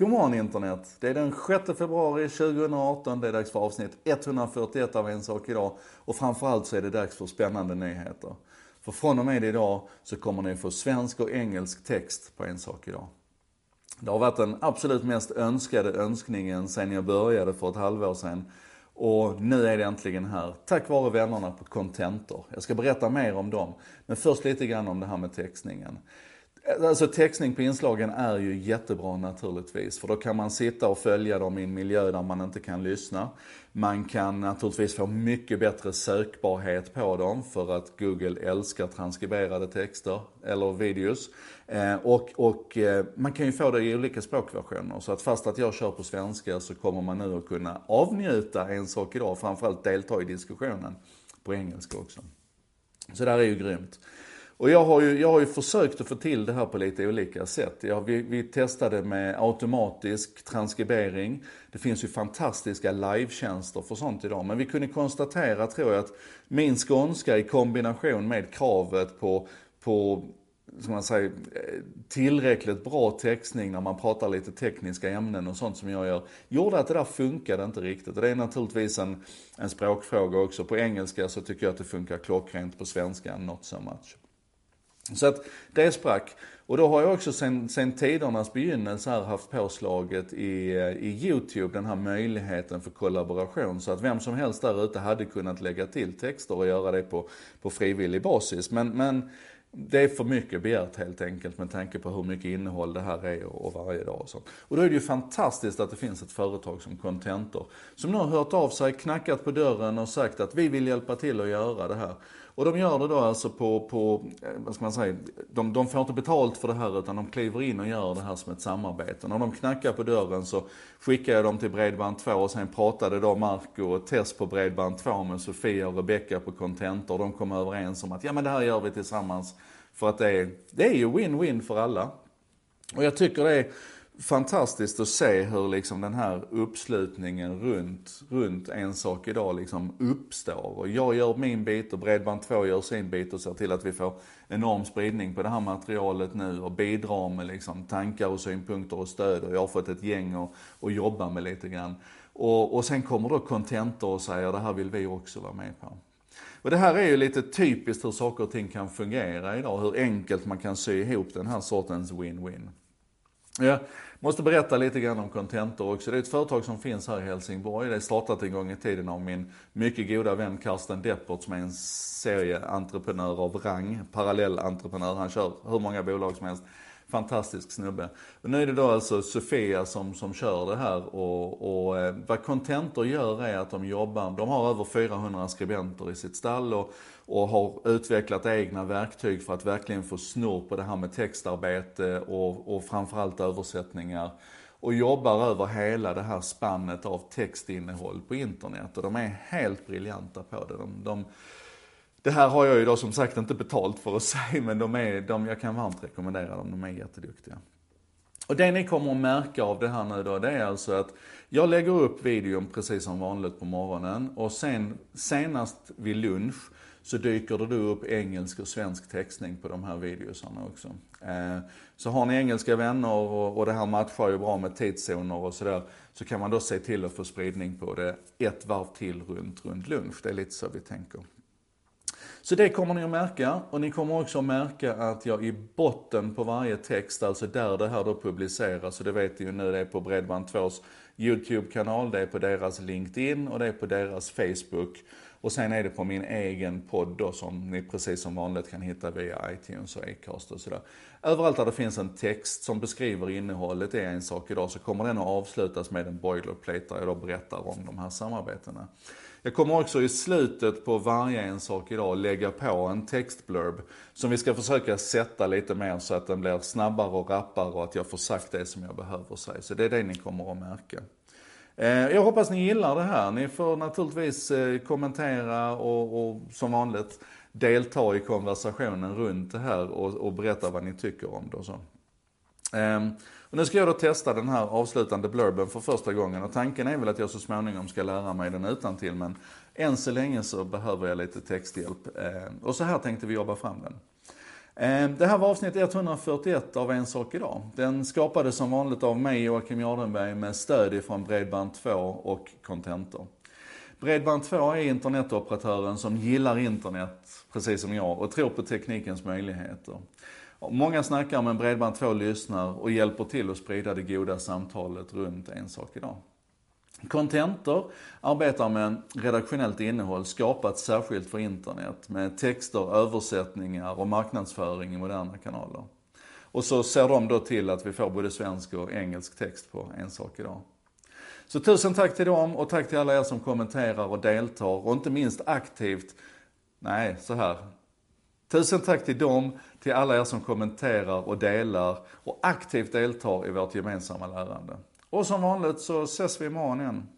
God morgon internet! Det är den 6 februari 2018. Det är dags för avsnitt 141 av En sak idag. Och framförallt så är det dags för spännande nyheter. För från och med idag så kommer ni få svensk och engelsk text på En sak idag. Det har varit den absolut mest önskade önskningen sedan jag började för ett halvår sedan. Och nu är det äntligen här, tack vare vännerna på Contentor. Jag ska berätta mer om dem. Men först lite grann om det här med textningen. Alltså textning på inslagen är ju jättebra naturligtvis. För då kan man sitta och följa dem i en miljö där man inte kan lyssna. Man kan naturligtvis få mycket bättre sökbarhet på dem för att Google älskar transkriberade texter eller videos. Eh, och, och eh, man kan ju få det i olika språkversioner. Så att fast att jag kör på svenska så kommer man nu att kunna avnjuta en sak idag. Framförallt delta i diskussionen på engelska också. Så det här är ju grymt. Och jag har, ju, jag har ju försökt att få till det här på lite olika sätt. Ja, vi, vi testade med automatisk transkribering. Det finns ju fantastiska live-tjänster för sånt idag. Men vi kunde konstatera, tror jag, att min skånska i kombination med kravet på, på som man säger, tillräckligt bra textning när man pratar lite tekniska ämnen och sånt som jag gör, gjorde att det där funkade inte riktigt. Och det är naturligtvis en, en språkfråga också. På engelska så tycker jag att det funkar klockrent, på svenska not so much. Så att det sprack. Och då har jag också sen, sen tidernas begynnelse här haft påslaget i, eh, i YouTube, den här möjligheten för kollaboration. Så att vem som helst där ute hade kunnat lägga till texter och göra det på, på frivillig basis. Men, men det är för mycket begärt helt enkelt med tanke på hur mycket innehåll det här är och, varje dag och sånt. Och då är det ju fantastiskt att det finns ett företag som Contentor som nu har hört av sig, knackat på dörren och sagt att vi vill hjälpa till att göra det här. Och de gör det då alltså på, på eh, vad ska man säga, de, de får inte betalt för det här utan de kliver in och gör det här som ett samarbete. När de knackar på dörren så skickar jag dem till Bredband2 och sen pratade då Marco och Tess på Bredband2 med Sofia och Rebecca på Contentor. De kom överens om att ja men det här gör vi tillsammans. För att det är, det är ju win-win för alla. Och jag tycker det är fantastiskt att se hur liksom den här uppslutningen runt, runt en sak idag liksom uppstår. Och jag gör min bit och Bredband2 gör sin bit och ser till att vi får enorm spridning på det här materialet nu och bidrar med liksom tankar och synpunkter och stöd. Och jag har fått ett gäng att, att jobba med lite grann. Och, och sen kommer då Contentor och säger det här vill vi också vara med på. Och det här är ju lite typiskt hur saker och ting kan fungera idag. Hur enkelt man kan sy ihop den här sortens win-win. Jag måste berätta lite grann om Contentor också. Det är ett företag som finns här i Helsingborg. Det är startat en gång i tiden av min mycket goda vän Karsten Deppert som är en serieentreprenör av rang, parallellentreprenör. Han kör hur många bolag som helst. Fantastisk snubbe. Och nu är det då alltså Sofia som, som kör det här och, och eh, vad Contentor gör är att de jobbar, de har över 400 skribenter i sitt stall och, och har utvecklat egna verktyg för att verkligen få snurr på det här med textarbete och, och framförallt översättningar. Och jobbar över hela det här spannet av textinnehåll på internet och de är helt briljanta på det. De, de det här har jag ju då som sagt inte betalt för att säga, men de är, de, jag kan varmt rekommendera dem, de är jätteduktiga. Och det ni kommer att märka av det här nu då, det är alltså att jag lägger upp videon precis som vanligt på morgonen och sen senast vid lunch så dyker det då upp engelsk och svensk textning på de här videosarna också. Eh, så har ni engelska vänner och det här matchar ju bra med tidszoner och sådär, så kan man då se till att få spridning på det ett varv till runt, runt lunch. Det är lite så vi tänker. Så det kommer ni att märka och ni kommer också att märka att jag i botten på varje text, alltså där det här då publiceras, och det vet ni ju nu, det är på Bredband2s YouTube-kanal, det är på deras LinkedIn och det är på deras Facebook. Och sen är det på min egen podd då som ni precis som vanligt kan hitta via iTunes och Acast och sådär. Överallt där det finns en text som beskriver innehållet i en sak idag så kommer den att avslutas med en boilerplate där jag då berättar om de här samarbetena. Jag kommer också i slutet på varje en sak idag lägga på en textblurb som vi ska försöka sätta lite mer så att den blir snabbare och rappare och att jag får sagt det som jag behöver säga. Så det är det ni kommer att märka. Eh, jag hoppas ni gillar det här. Ni får naturligtvis eh, kommentera och, och som vanligt delta i konversationen runt det här och, och berätta vad ni tycker om det och så. Ehm, och nu ska jag då testa den här avslutande blurben för första gången och tanken är väl att jag så småningom ska lära mig den utan till men än så länge så behöver jag lite texthjälp. Eh, och så här tänkte vi jobba fram den. Eh, det här var avsnitt 141 av En sak idag. Den skapades som vanligt av mig, Joakim Jardenberg, med stöd ifrån Bredband2 och Contentor. Bredband2 är internetoperatören som gillar internet, precis som jag, och tror på teknikens möjligheter. Många snackar men Bredband2 lyssnar och hjälper till att sprida det goda samtalet runt En sak idag. Contentor arbetar med redaktionellt innehåll skapat särskilt för internet med texter, översättningar och marknadsföring i moderna kanaler. Och så ser de då till att vi får både svensk och engelsk text på En sak idag. Så tusen tack till dem och tack till alla er som kommenterar och deltar och inte minst aktivt, nej så här. Tusen tack till dem, till alla er som kommenterar och delar och aktivt deltar i vårt gemensamma lärande. Och som vanligt så ses vi imorgon igen.